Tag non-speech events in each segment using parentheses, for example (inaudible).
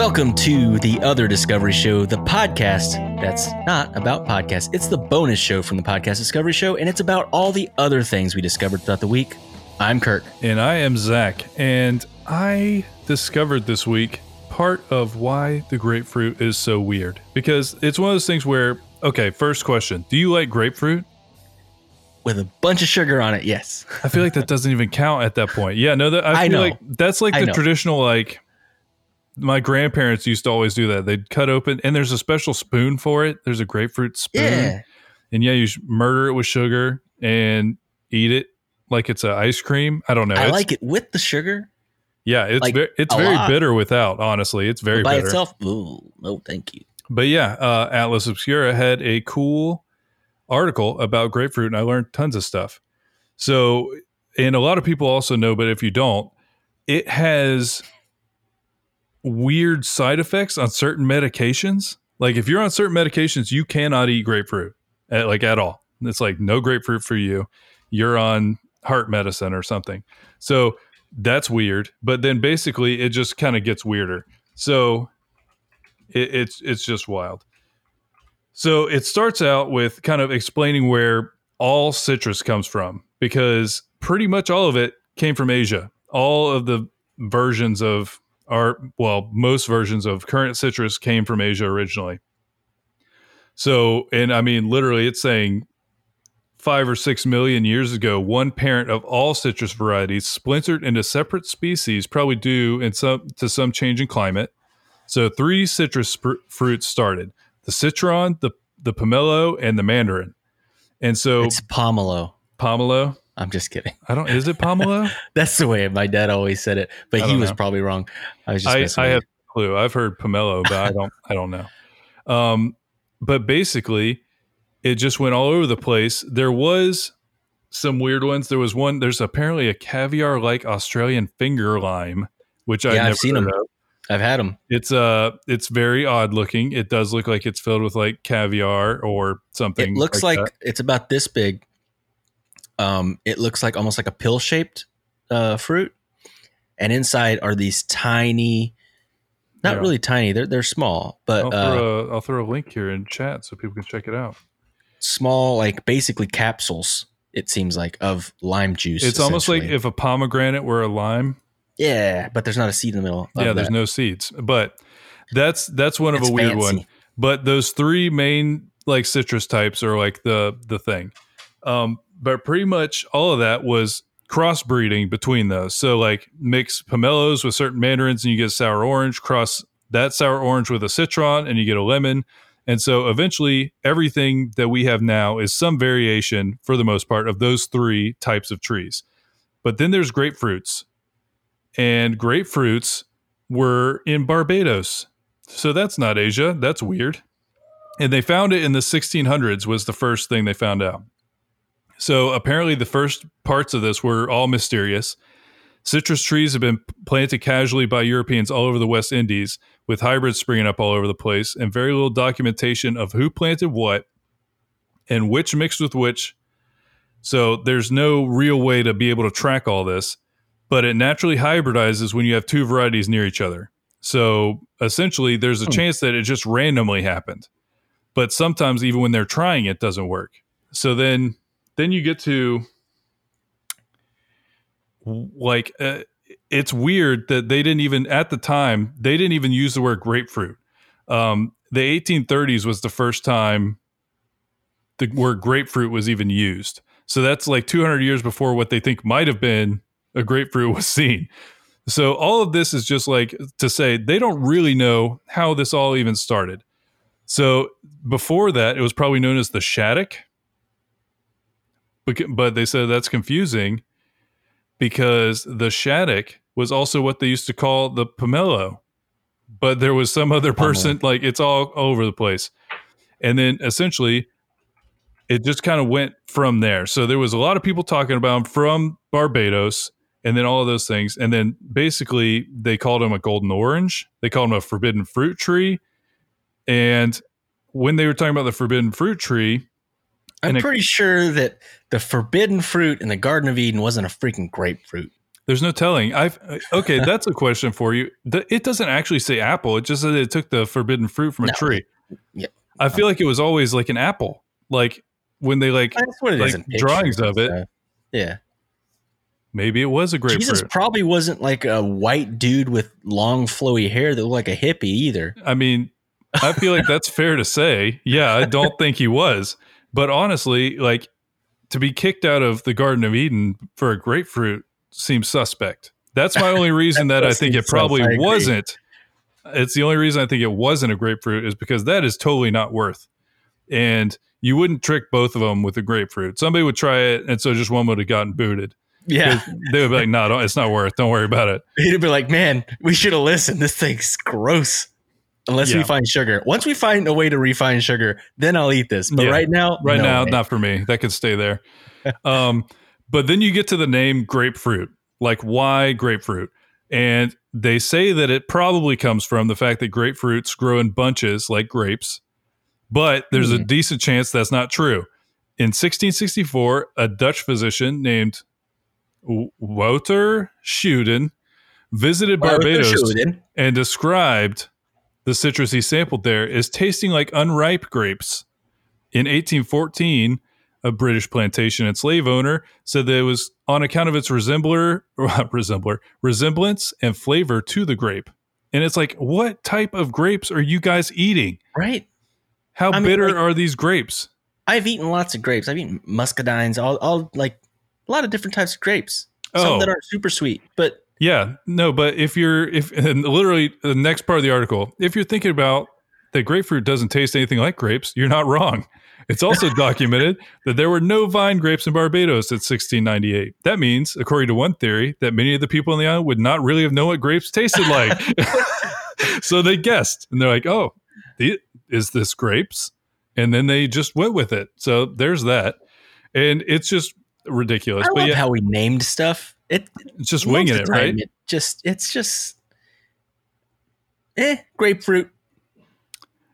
Welcome to the Other Discovery Show, the podcast that's not about podcasts. It's the bonus show from the Podcast Discovery Show, and it's about all the other things we discovered throughout the week. I'm Kirk. And I am Zach. And I discovered this week part of why the grapefruit is so weird. Because it's one of those things where, okay, first question Do you like grapefruit? With a bunch of sugar on it, yes. I feel like that doesn't even count at that point. Yeah, no, that, I, (laughs) I feel know. like that's like I the know. traditional, like, my grandparents used to always do that. They'd cut open, and there's a special spoon for it. There's a grapefruit spoon. Yeah. And yeah, you murder it with sugar and eat it like it's an ice cream. I don't know. I It's- like it with the sugar. Yeah, it's like, very it's very lot. bitter without. Honestly, it's very By bitter. itself, ooh, no, thank you. But yeah, uh, Atlas Obscura had a cool article about grapefruit, and I learned tons of stuff. So, and a lot of people also know, but if you don't, it has weird side effects on certain medications. Like if you're on certain medications, you cannot eat grapefruit, at, like at all. It's like no grapefruit for you. You're on heart medicine or something. So that's weird. But then basically, it just kind of gets weirder. So it, it's it's just wild. So it starts out with kind of explaining where all citrus comes from because pretty much all of it came from Asia. All of the versions of our well, most versions of current citrus came from Asia originally. So, and I mean, literally, it's saying five or six million years ago, one parent of all citrus varieties splintered into separate species, probably due in some to some change in climate. So, three citrus fr- fruits started: the citron, the the pomelo, and the mandarin. And so, It's pomelo. pomelo. I'm just kidding. I don't. Is it pomelo? (laughs) That's the way my dad always said it, but he was know. probably wrong. I was just I, I have no clue. I've heard pomelo, but I don't. I don't know. Um, but basically, it just went all over the place. There was some weird ones. There was one. There's apparently a caviar-like Australian finger lime, which I Yeah, I've never seen heard 'em. of. I've had them. It's uh, it's very odd looking. It does look like it's filled with like caviar or something. It looks like, that. it's about this big. Um, it looks like almost like a pill shaped uh, fruit, and inside are these tiny, not Yeah. really tiny. They're they're small, but I'll uh, throw a, I'll throw a link here in chat so people can check it out. small, like basically capsules. It seems like of lime juice. It's almost like if a pomegranate were a lime. yeah, but there's not a seed in the middle. yeah, there's that. no seeds, but that's that's one of It's a weird fancy. one. But those three main like citrus types are like the the thing. Um, but pretty much all of that was crossbreeding between those. So like mix pomelos with certain mandarins, and you get sour orange. Cross that sour orange with a citron, and you get a lemon. And so eventually, everything that we have now is some variation, for the most part, of those three types of trees. But then there's grapefruits, and grapefruits were in Barbados. So that's not Asia. That's weird. And they found it in the 1600s was the first thing they found out. So apparently the first parts of this were all mysterious. Citrus trees have been planted casually by Europeans all over the West Indies with hybrids springing up all over the place and very little documentation of who planted what and which mixed with which. So there's no real way to be able to track all this, but it naturally hybridizes when you have two varieties near each other. So essentially, there's a Hmm. chance that it just randomly happened. But sometimes, even when they're trying, it doesn't work. So then, then you get to like uh, it's weird that they didn't even at the time they didn't even use the word grapefruit. Um, the 1830s was the first time the word grapefruit was even used. So that's like 200 years before what they think might have been a grapefruit was seen. So all of this is just like to say they don't really know how this all even started. So before that, it was probably known as the shaddock, but, they said that's confusing because the shaddock was also what they used to call the pomelo, but there was some other person like it's all over the place, and then essentially it just kind of went from there. So there was a lot of people talking about him from Barbados and then all of those things. And then basically they called him a golden orange. They called him a forbidden fruit tree. And when they were talking about the forbidden fruit tree, I'm it- pretty sure that the forbidden fruit in the Garden of Eden wasn't a freaking grapefruit. There's no telling. I've uh, okay. (laughs) That's a question for you. It doesn't actually say apple. It just says it took the forbidden fruit from a tree. Yeah. I feel like it was always like an apple. Like when they like what it is like in drawings of it. stuff. Yeah. maybe it was a grapefruit. Jesus probably wasn't like a white dude with long flowy hair that looked like a hippie either. I mean, I feel like that's fair to say. Yeah, I don't think he was. But honestly, like to be kicked out of the Garden of Eden for a grapefruit seems suspect. That's my only reason (laughs) that, That I think it probably agree. wasn't. It's the only reason I think it wasn't a grapefruit is because that is totally not worth. And you wouldn't trick both of them with a grapefruit. Somebody would try it, and so just one would have gotten booted. Yeah. They would be like, "No, don't, it's not worth. Don't worry about it." (laughs) He'd be like, man, we should have listened. This thing's gross. Unless we find sugar. Once we find a way to refine sugar, then I'll eat this. But Yeah. right now, Right no now, way. not for me. That could stay there. (laughs) um, but then you get to the name grapefruit. Like, why grapefruit? And they say that it probably comes from the fact that grapefruits grow in bunches like grapes. But there's a Hmm. decent chance that's not true. In 1664, a Dutch physician named Wouter Schuden visited Barbados then. and described the citrus he sampled there is tasting like unripe grapes. In 1814, a British plantation and slave owner said that it was on account of its resembler, (laughs) resembler, resemblance and flavor to the grape. And it's like, what type of grapes are you guys eating? Right. How I mean, bitter like- are these grapes? I've eaten lots of grapes. I've eaten muscadines, all, all like a lot of different types of grapes. Some Oh. that aren't super sweet, but Yeah, no, but if you're if (laughs) and literally the next part of the article, if you're thinking about that grapefruit doesn't taste anything like grapes, you're not wrong. It's also (laughs) documented that there were no vine grapes in Barbados at 1698. That means, according to one theory, that many of the people on the island would not really have known what grapes tasted like. (laughs) so they guessed, and they're like, "Oh, the, is this grapes?" And then they just went with it. So there's that, and it's just ridiculous. I but love yeah, how we named stuff. It it's just winging it, time, right? It just it's just eh grapefruit.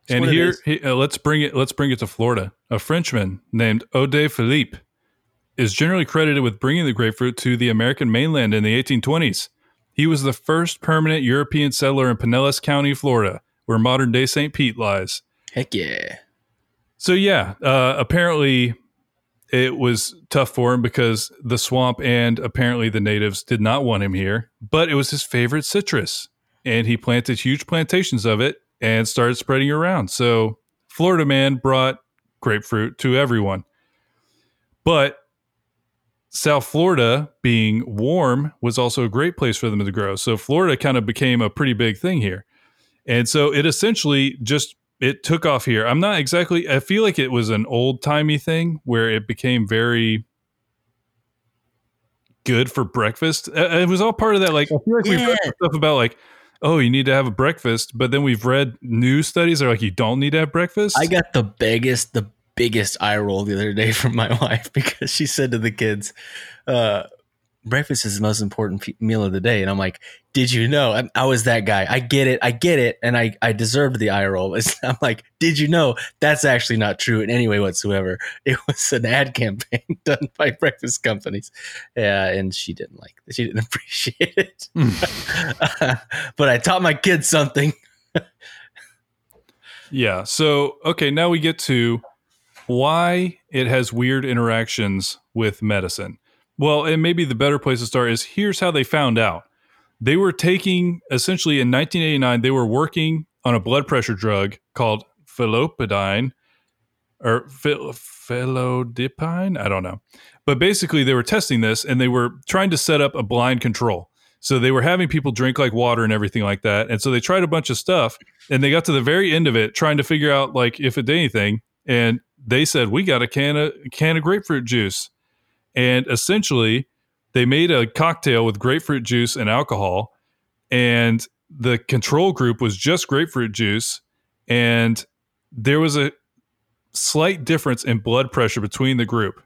It's and here, he- uh, let's bring it. Let's bring it to Florida. A Frenchman named Odet Philippe is generally credited with bringing the grapefruit to the American mainland in the 1820s. He was the first permanent European settler in Pinellas County, Florida, where modern day St. Pete lies. heck yeah. So yeah, uh, apparently it was tough for him because the swamp and apparently the natives did not want him here. But it was his favorite citrus, and he planted huge plantations of it and started spreading around. So Florida man brought grapefruit to everyone. But South Florida being warm was also a great place for them to grow. So Florida kind of became a pretty big thing here. And so it essentially just it took off here. I'm not exactly I feel like it was an old-timey thing where it became very good for breakfast. Uh, It was all part of that like I feel like we've read stuff about like oh, you need to have a breakfast, but then we've read new studies that are like you don't need to have breakfast. I got the biggest, the biggest eye roll the other day (laughs) from my wife because she said to the kids, uh, breakfast is the most important meal of the day. And I'm like, did you know? I, I was that guy. I get it. I get it. And I, I deserved the eye roll. (laughs) It's, I'm like, did you know? That's actually not true in any way whatsoever. (laughs) It was an ad campaign (laughs) done by breakfast companies. Yeah. And she didn't like it. She didn't appreciate it. Hmm. but I taught my kids something. Yeah. So, okay, now we get to why it has weird interactions with medicine. Well, and maybe the better place to start is here's how they found out. They were taking, essentially in 1989, they were working on a blood pressure drug called philopidine or phil- felodipine. I don't know. But basically, they were testing this and they were trying to set up a blind control. So they were having people drink like water and everything like that. And so they tried a bunch of stuff and they got to the very end of it trying to figure out like if it did anything. And they said, We got a can of can of grapefruit juice. And essentially they made a cocktail with grapefruit juice and alcohol. And the control group was just grapefruit juice. And there was a slight difference in blood pressure between the group.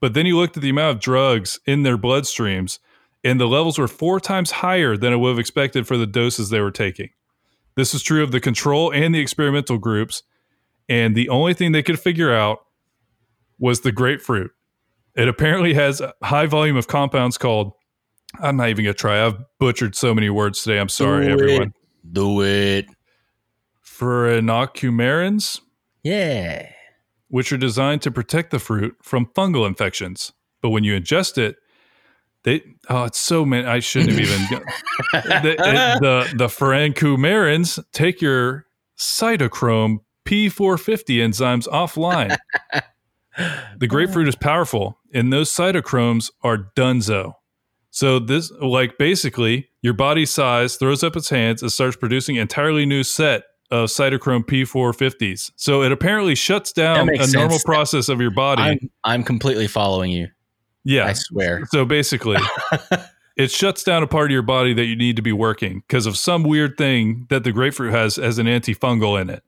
But then you looked at the amount of drugs in their bloodstreams, and the levels were four times higher than I would have expected for the doses they were taking. This is true of the control and the experimental groups. And the only thing they could figure out was the grapefruit. It apparently has a high volume of compounds called I'm not even gonna try. I've butchered so many words today. I'm sorry, Do everyone. it. Do it. Phrenocumarins, Yeah. which are designed to protect the fruit from fungal infections, but when you ingest it, they oh, it's so many. I shouldn't have even. (laughs) the, the the take your cytochrome P450 enzymes offline. The grapefruit is powerful, and those cytochromes are dunzo. So this, like, basically, your body size throws up its hands and starts producing an entirely new set of cytochrome P450s. So it apparently shuts down a makes normal process of your body. I'm I'm completely following you. yeah. I swear. So basically, (laughs) it shuts down a part of your body that you need to be working because of some weird thing that the grapefruit has as an antifungal in it.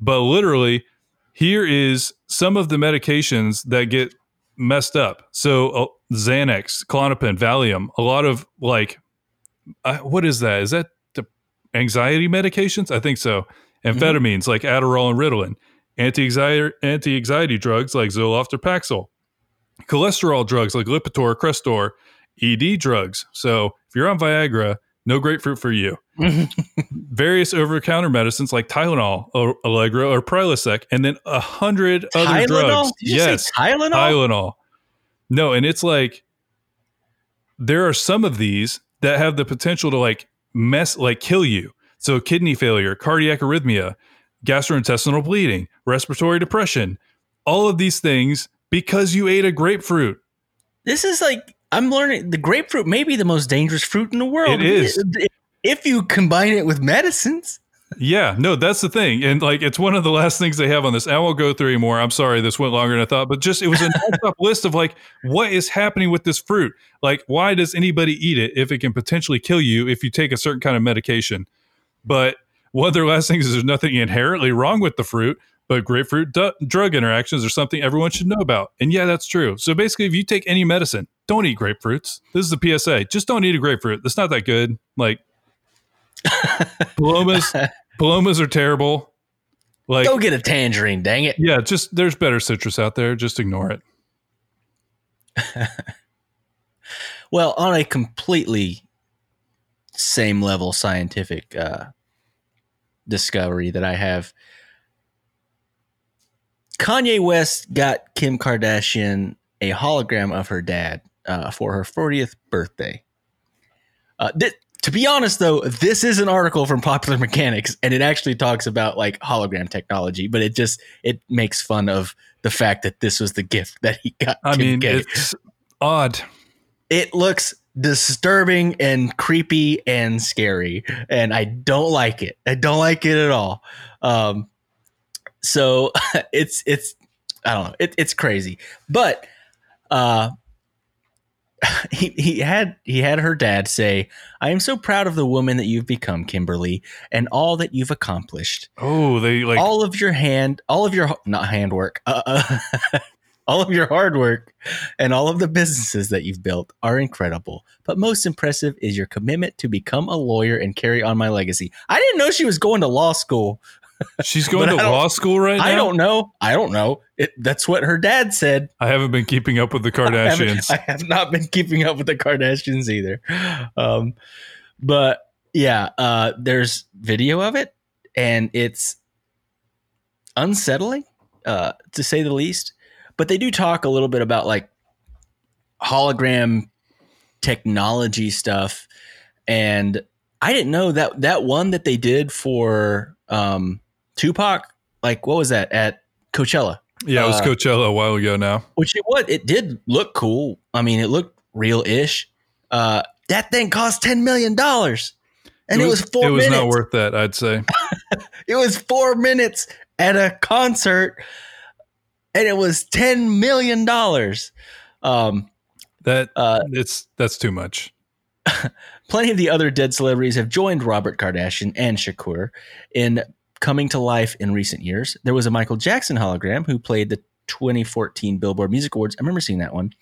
But literally, here is some of the medications that get messed up. So uh, Xanax, Klonopin, Valium, a lot of like, uh, what is that? Is that the anxiety medications? I think so. Amphetamines like Adderall and Ritalin, anti-anxiety anti-anxiety drugs like Zoloft or Paxil, cholesterol drugs like Lipitor, Crestor, ED drugs. So if you're on Viagra, no grapefruit for you. (laughs) Various over-the-counter medicines like Tylenol, or Allegra, or Prilosec, and then a hundred other drugs. Did you yes, say Tylenol? Tylenol. No, and it's like there are some of these that have the potential to like mess, like kill you. So kidney failure, cardiac arrhythmia, gastrointestinal bleeding, respiratory depression, all of these things because you ate a grapefruit. This is like I'm learning the grapefruit may be the most dangerous fruit in the world. It is. If you combine it with medicines. Yeah, no, that's the thing. And like it's one of the last things they have on this. I won't go through anymore. I'm sorry this went longer than I thought, but just it was a up list of like what is happening with this fruit? Like why does anybody eat it if it can potentially kill you if you take a certain kind of medication? But one of their last things is there's nothing inherently wrong with the fruit, but grapefruit du- drug interactions are something everyone should know about. And yeah, that's true. So basically, if you take any medicine, don't eat grapefruits. This is the PSA. Just don't eat a grapefruit. That's not that good. Like (laughs) palomas, palomas are terrible. Like Go get a tangerine, dang it. yeah, just there's better citrus out there. Just ignore it. (laughs) Well, on a completely same level scientific uh, discovery that I have, Kanye West got Kim Kardashian a hologram of her dad uh, for her 40th birthday. Uh, thi- to be honest, though, this is an article from Popular Mechanics, and it actually talks about like hologram technology, but it just it makes fun of the fact that this was the gift that he got. I mean, K it's odd. it looks disturbing and creepy and scary and i don't like it i don't like it at all um so (laughs) it's it's i don't know it, it's crazy but uh (laughs) he, he had he had her dad say i am so proud of the woman that you've become kimberly and all that you've accomplished. Oh, they like all of your hand all of your not handwork uh, uh, (laughs) all of your hard work and all of the businesses that you've built are incredible. But most impressive is your commitment to become a lawyer and carry on my legacy. I didn't know she was going to law school she's going to law school right now. i don't know i don't know it, that's what her dad said I haven't been keeping up with the (laughs) I Kardashians. I have not been keeping up with the Kardashians either. Um, but yeah, uh, there's video of it, and it's unsettling, uh, to say the least. But they do talk a little bit about like hologram technology stuff, and I didn't know that that one that they did for um, Tupac, like what was that at Coachella? yeah, it was uh, Coachella a while ago now. which it what it did look cool. I mean, it looked real-ish. Uh, that thing cost ten million dollars, and it was, four It was minutes. not worth that, I'd say. (laughs) it was four minutes at a concert, and it was ten million dollars. Um, That uh, it's that's too much. (laughs) plenty of the other dead celebrities have joined Robert Kardashian and Shakur in coming to life in recent years. There was a Michael Jackson hologram who played the 2014 Billboard Music Awards. I remember seeing that one.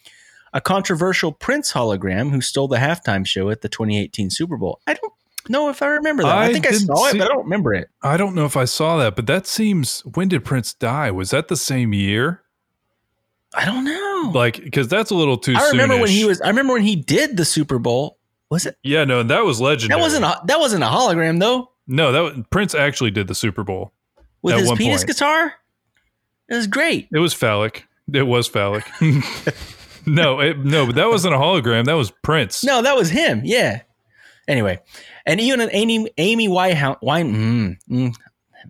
A controversial Prince hologram who stole the halftime show at the 2018 Super Bowl. I don't know if I remember that. I, I think I saw see- it, but I don't remember it. I don't know if I saw that, but that seems when did Prince die? Was that the same year? I don't know. Like, because that's a little too. I remember when he was. I remember when he did the Super Bowl. Was it? Yeah, no, that was legendary. That wasn't. A, that wasn't a hologram though. No, that was, Prince actually did the Super Bowl. With his penis point. guitar. It was great. It was phallic. It was phallic. (laughs) no, it, no, but that wasn't a hologram. That was Prince. No, that was him. Yeah. Anyway, and even an Amy Amy Winehouse wine mm, mm,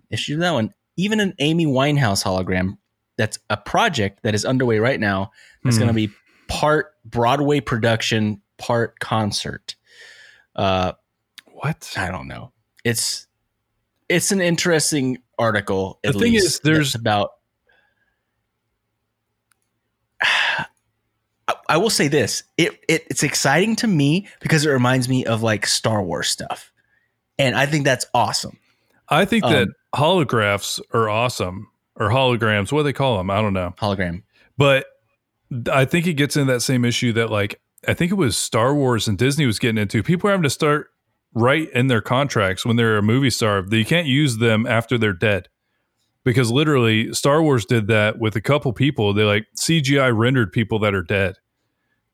issue that one. Even an Amy Winehouse hologram. That's a project that is underway right now. That's Hmm. going to be part Broadway production, part concert. Uh, What? I don't know. It's it's an interesting article. The thing least, is, there's- about. (sighs) I, I will say this: it, it it's exciting to me because it reminds me of like Star Wars stuff, and I think that's awesome. I think that Um, holographs are awesome or holograms. What do they call them? I don't know. Hologram. But I think it gets into that same issue that like I think it was Star Wars and Disney was getting into. People are having to start write in their contracts when they're a movie star that you can't use them after they're dead. Because literally Star Wars did that with a couple people. They like CGI rendered people that are dead.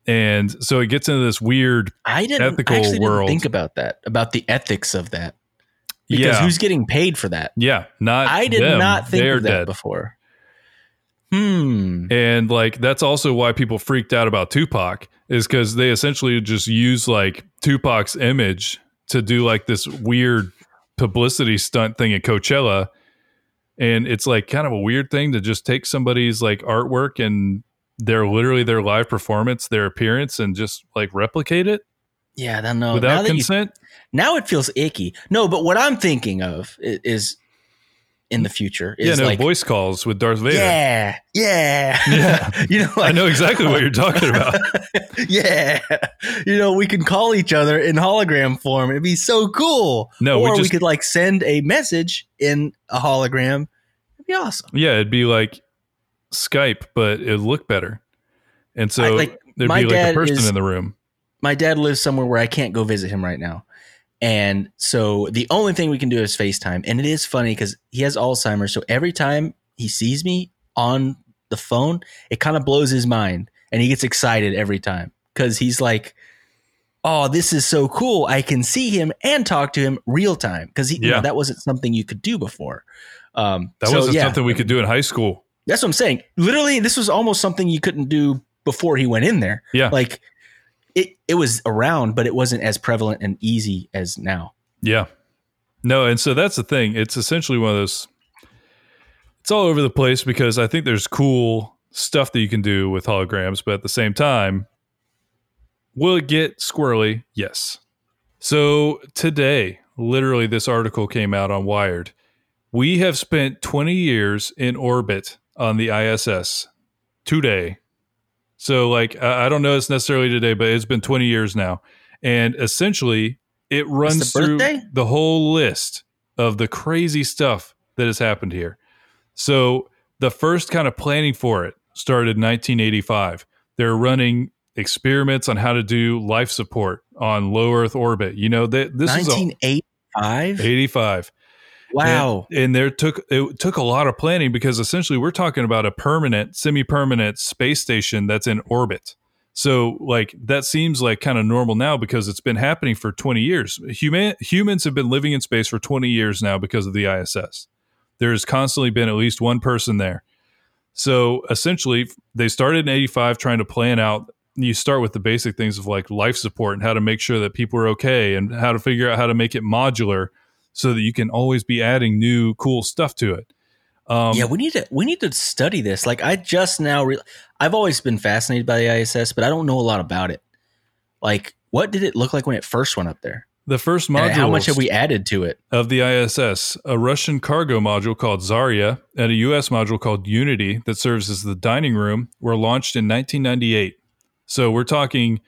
And so it gets into this weird I didn't Ethical I actually world. Didn't think about that about the ethics of that because yeah. who's getting paid for that? yeah, not I did them. not think They're of that dead. before. Hmm. And like that's also why people freaked out about Tupac is because they essentially just use like Tupac's image to do like this weird publicity stunt thing at Coachella. And it's like kind of a weird thing to just take somebody's like artwork and their literally their live performance, their appearance, and just like replicate it Yeah, I don't know. now without you consent. now it feels icky. No, but what I'm thinking of is in the future Yeah, no like voice calls with Darth Vader. yeah, yeah, (laughs) Yeah. (laughs) you know, I know exactly what you're talking about. (laughs) yeah, you know, we can call each other in hologram form. It'd be so cool. No, we or we, just- could like send a message in a hologram. It'd be awesome. Yeah, it'd be like Skype, but it'd look better. And so I- like, there'd be like a person is- in the room. My dad lives somewhere where I can't go visit him right now. And so the only thing we can do is FaceTime. And it is funny because he has Alzheimer's. So every time he sees me on the phone, it kind of blows his mind. And he gets excited every time because he's like, oh, this is so cool. I can see him and talk to him real time. Because you Yeah. know, that wasn't something you could do before. Um, That so, wasn't yeah, something we could do in high school. That's what I'm saying. Literally, this was almost something you couldn't do before he went in there. Yeah. Like it, it was around, but it wasn't as prevalent and easy as now. Yeah. No, and so that's the thing. It's essentially one of those it's all over the place because I think there's cool stuff that you can do with holograms, but at the same time, will it get squirrely? Yes. So today, literally this article came out on Wired. We have spent 20 years in orbit on the ISS today. So like I I don't know it's necessarily today, but it's been 20 years now. And essentially it runs the through birthday? the whole list of the crazy stuff that has happened here. So the first kind of planning for it started in 1985. They're running experiments on how to do life support on low Earth orbit. You know, they, this is 1985. 85. Wow. And, and there took it took a lot of planning because essentially we're talking about a permanent, semi-permanent space station that's in orbit. So like that seems like kind of normal now because it's been happening for 20 years. Human humans have been living in space for 20 years now because of the ISS. There's constantly been at least one person there. So essentially they started in 85 trying to plan out you start with the basic things of like life support and how to make sure that people are okay and how to figure out how to make it modular so that you can always be adding new cool stuff to it. Um, yeah, we need to we need to study this. Like I just now re- I've always been fascinated by the ISS, but I don't know a lot about it. Like what did it look like when it first went up there? the first And module how much have we added to it? of the ISS, a Russian cargo module called Zarya and a US module called Unity that serves as the dining room were launched in 1998. So we're talking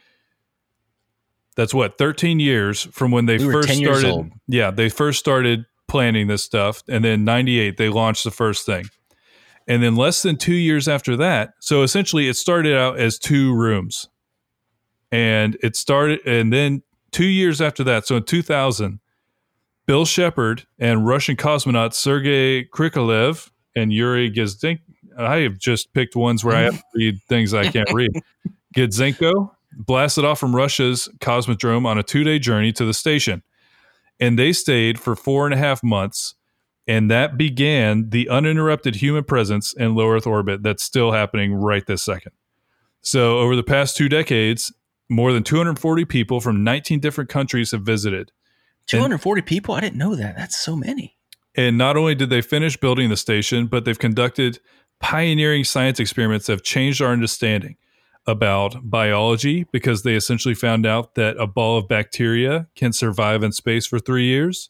that's what 13 years from when they We first 10 years started. Yeah, they first started planning this stuff and then 98 they launched the first thing. And then less than 2 years after that, so essentially it started out as two rooms. And it started and then 2 years after that, so in 2000 Bill Shepherd and Russian cosmonaut Sergei Krikalev and Yuri Gizdik, I have just picked ones where I have to read things I can't read. (laughs) Gidzenko blasted off from Russia's Cosmodrome on a two day journey to the station. And they stayed for four and a half months. And that began the uninterrupted human presence in low Earth orbit that's still happening right this second. So, over the past two decades, more than 240 people from 19 different countries have visited. 240 people? I didn't know that. That's so many. And not only did they finish building the station, but they've conducted pioneering science experiments that have changed our understanding about biology because they essentially found out that a ball of bacteria can survive in space for three years.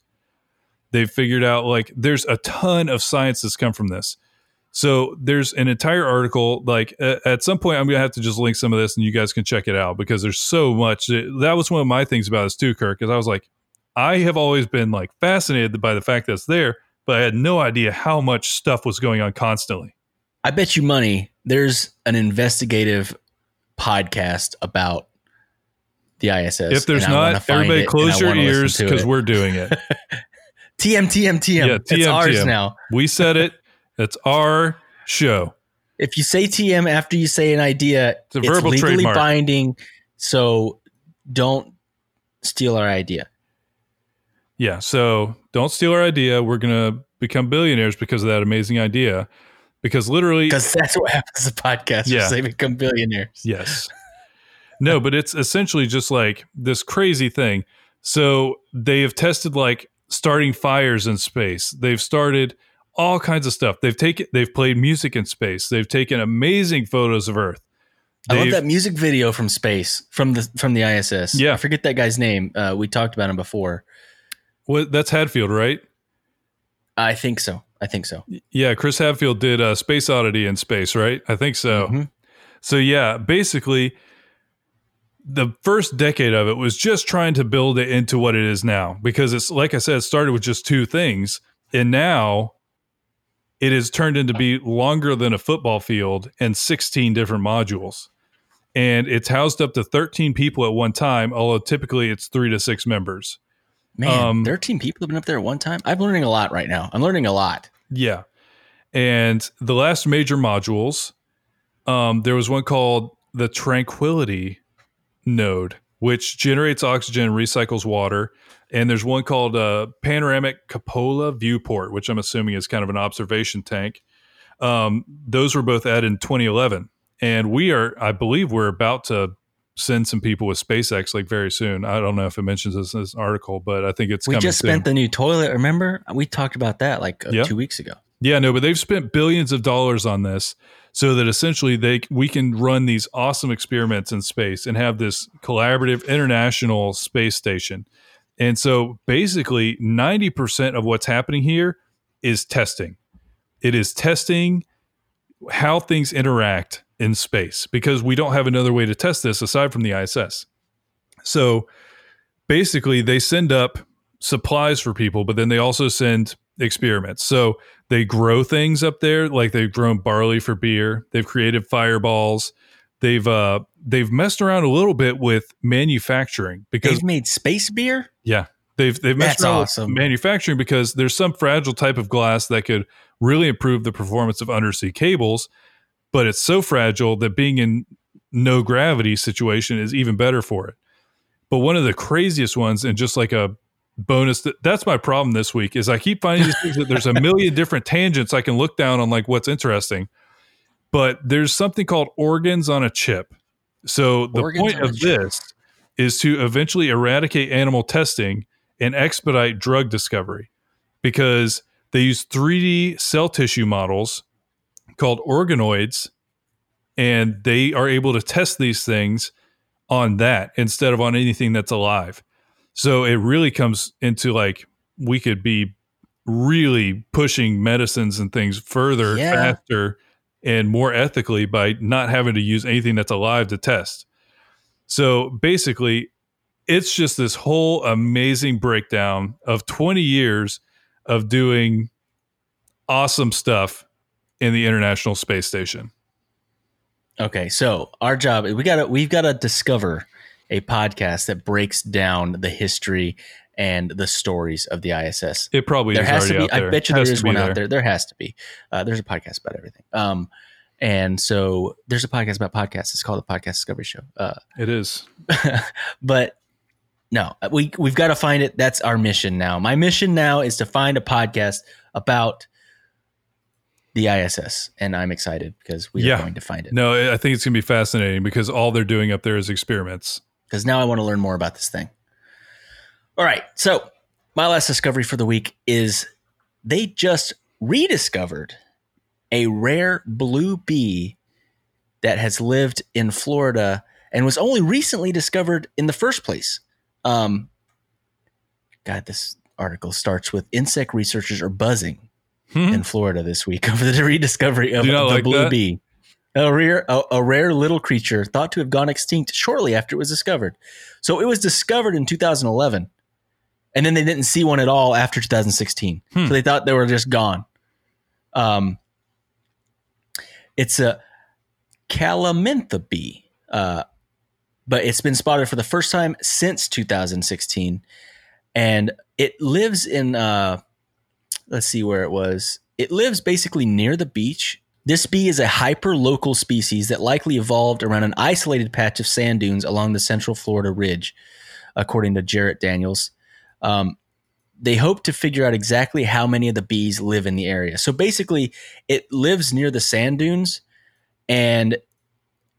They've figured out like there's a ton of science that's come from this. So there's an entire article. Like uh, at some point, I'm gonna have to just link some of this, and you guys can check it out because there's so much. That was one of my things about this too, Kirk. Because I was like, I have always been like fascinated by the fact that it's there, but I had no idea how much stuff was going on constantly. I bet you money there's an investigative podcast about the ISS. If there's not, everybody close your ears because we're doing it. (laughs) TM, TM, TM. Yeah, TM, it's ours TM. now. We said it. It's our show. If you say TM after you say an idea, it's, a it's verbal legally trademark. binding. So don't steal our idea. Yeah. So don't steal our idea. We're going to become billionaires because of that amazing idea. Because literally, because that's what happens to podcasts. Yeah. They become billionaires. Yes. no, but it's essentially just like this crazy thing. So they have tested like starting fires in space. They've started all kinds of stuff. They've taken they've played music in space. They've taken amazing photos of Earth. They've, I love that music video from space from the from the ISS. Yeah, I forget that guy's name. Uh, we talked about him before. Well, that's Hadfield, right? I think so. I think so. Yeah, Chris Hadfield did uh, Space Oddity in space, right? I think so. Mm-hmm. So yeah, basically, the first decade of it was just trying to build it into what it is now, because it's like I said, it started with just two things, and now it has turned into be longer than a football field and 16 different modules. And it's housed up to 13 people at one time, although typically it's three to six members. Man, um, 13 people have been up there at one time. I'm learning a lot right now. I'm learning a lot. Yeah. And the last major modules, um, there was one called the Tranquility node, which generates oxygen and recycles water. And there's one called uh, Panoramic Cupola Viewport, which I'm assuming is kind of an observation tank. Um, those were both added in 2011. And we are, I believe, we're about to send some people with SpaceX like very soon. I don't know if it mentions this in this article, but I think it's. We just soon. spent the new toilet. Remember, we talked about that like uh, yep. two weeks ago. Yeah, no, but they've spent billions of dollars on this so that essentially they we can run these awesome experiments in space and have this collaborative international space station. And so basically 90% of what's happening here is testing. It is testing how things interact in space because we don't have another way to test this aside from the ISS. So basically, they send up supplies for people, but then they also send experiments. So they grow things up there, like they've grown barley for beer. They've created fireballs. They've uh they've messed around a little bit with manufacturing because they've made space beer. Yeah, they've they've messed That's around awesome. with manufacturing because there's some fragile type of glass that could really improve the performance of undersea cables but it's so fragile that being in no gravity situation is even better for it. But one of the craziest ones, and just like a bonus, that, that's my problem this week, is I keep finding these things that there's a million different tangents I can look down on, like what's interesting. But there's something called organs on a chip. So the organs point of this is to eventually eradicate animal testing and expedite drug discovery because they use 3D cell tissue models called organoids, and they are able to test these things on that instead of on anything that's alive. So it really comes into like we could be really pushing medicines and things further, yeah. faster, and more ethically by not having to use anything that's alive to test. So basically, it's just this whole amazing breakdown of 20 years of doing awesome stuff in the International Space Station. Okay, so our job we got to we've got to discover a podcast that breaks down the history and the stories of the ISS. It probably there is has to be. out there. I bet you there's to be one out there. There has to be. Uh, there's a podcast about everything. Um, and so there's a podcast about podcasts. It's called the Podcast Discovery Show. Uh, It is. (laughs) but no, we we've got to find it. That's our mission now. My mission now is to find a podcast about the ISS, and I'm excited because we Yeah. are going to find it. No, I think it's going to be fascinating because all they're doing up there is experiments. because now I want to learn more about this thing. All right. So, my last discovery for the week is they just rediscovered a rare blue bee that has lived in Florida and was only recently discovered in the first place. Um, God, this article starts with insect researchers are buzzing Hmm. in Florida this week (laughs) over the rediscovery of the like blue that? bee. A rare, a, a rare little creature thought to have gone extinct shortly after it was discovered. So it was discovered in 2011, and then they didn't see one at all after 2016. Hmm. So they thought they were just gone. Um, it's a calamintha bee, uh, but it's been spotted for the first time since 2016, and it lives in. Uh, let's see where it was. It lives basically near the beach. This bee is a hyper local species that likely evolved around an isolated patch of sand dunes along the central Florida ridge, according to Jaret Daniels. Um, they hope to figure out exactly how many of the bees live in the area. So basically, it lives near the sand dunes and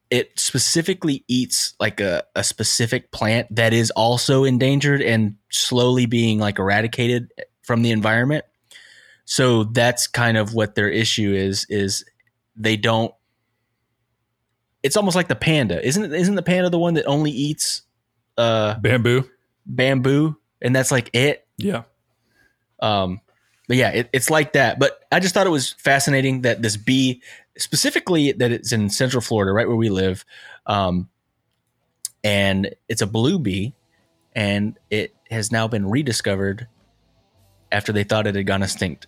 it specifically eats like a, a specific plant that is also endangered and slowly being like eradicated from the environment. So that's kind of what their issue is is they don't it's almost like the panda. Isn't it isn't the panda the one that only eats uh Bamboo. bamboo and that's like it? Yeah. Um, but yeah, it, it's like that. But I just thought it was fascinating that this bee, specifically that it's in Central Florida, right where we live, um, and it's a blue bee, and it has now been rediscovered after they thought it had gone extinct.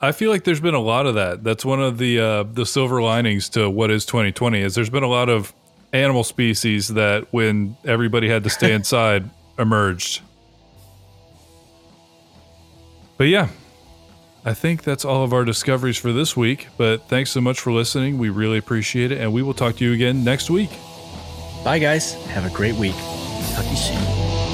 I feel like there's been a lot of that. That's one of the uh, the silver linings to what is 2020 is there's been a lot of animal species that when everybody had to stay (laughs) inside emerged. But yeah, I think that's all of our discoveries for this week. But thanks so much for listening. We really appreciate it, and we will talk to you again next week. Bye, guys. Have a great week. Talk to you soon.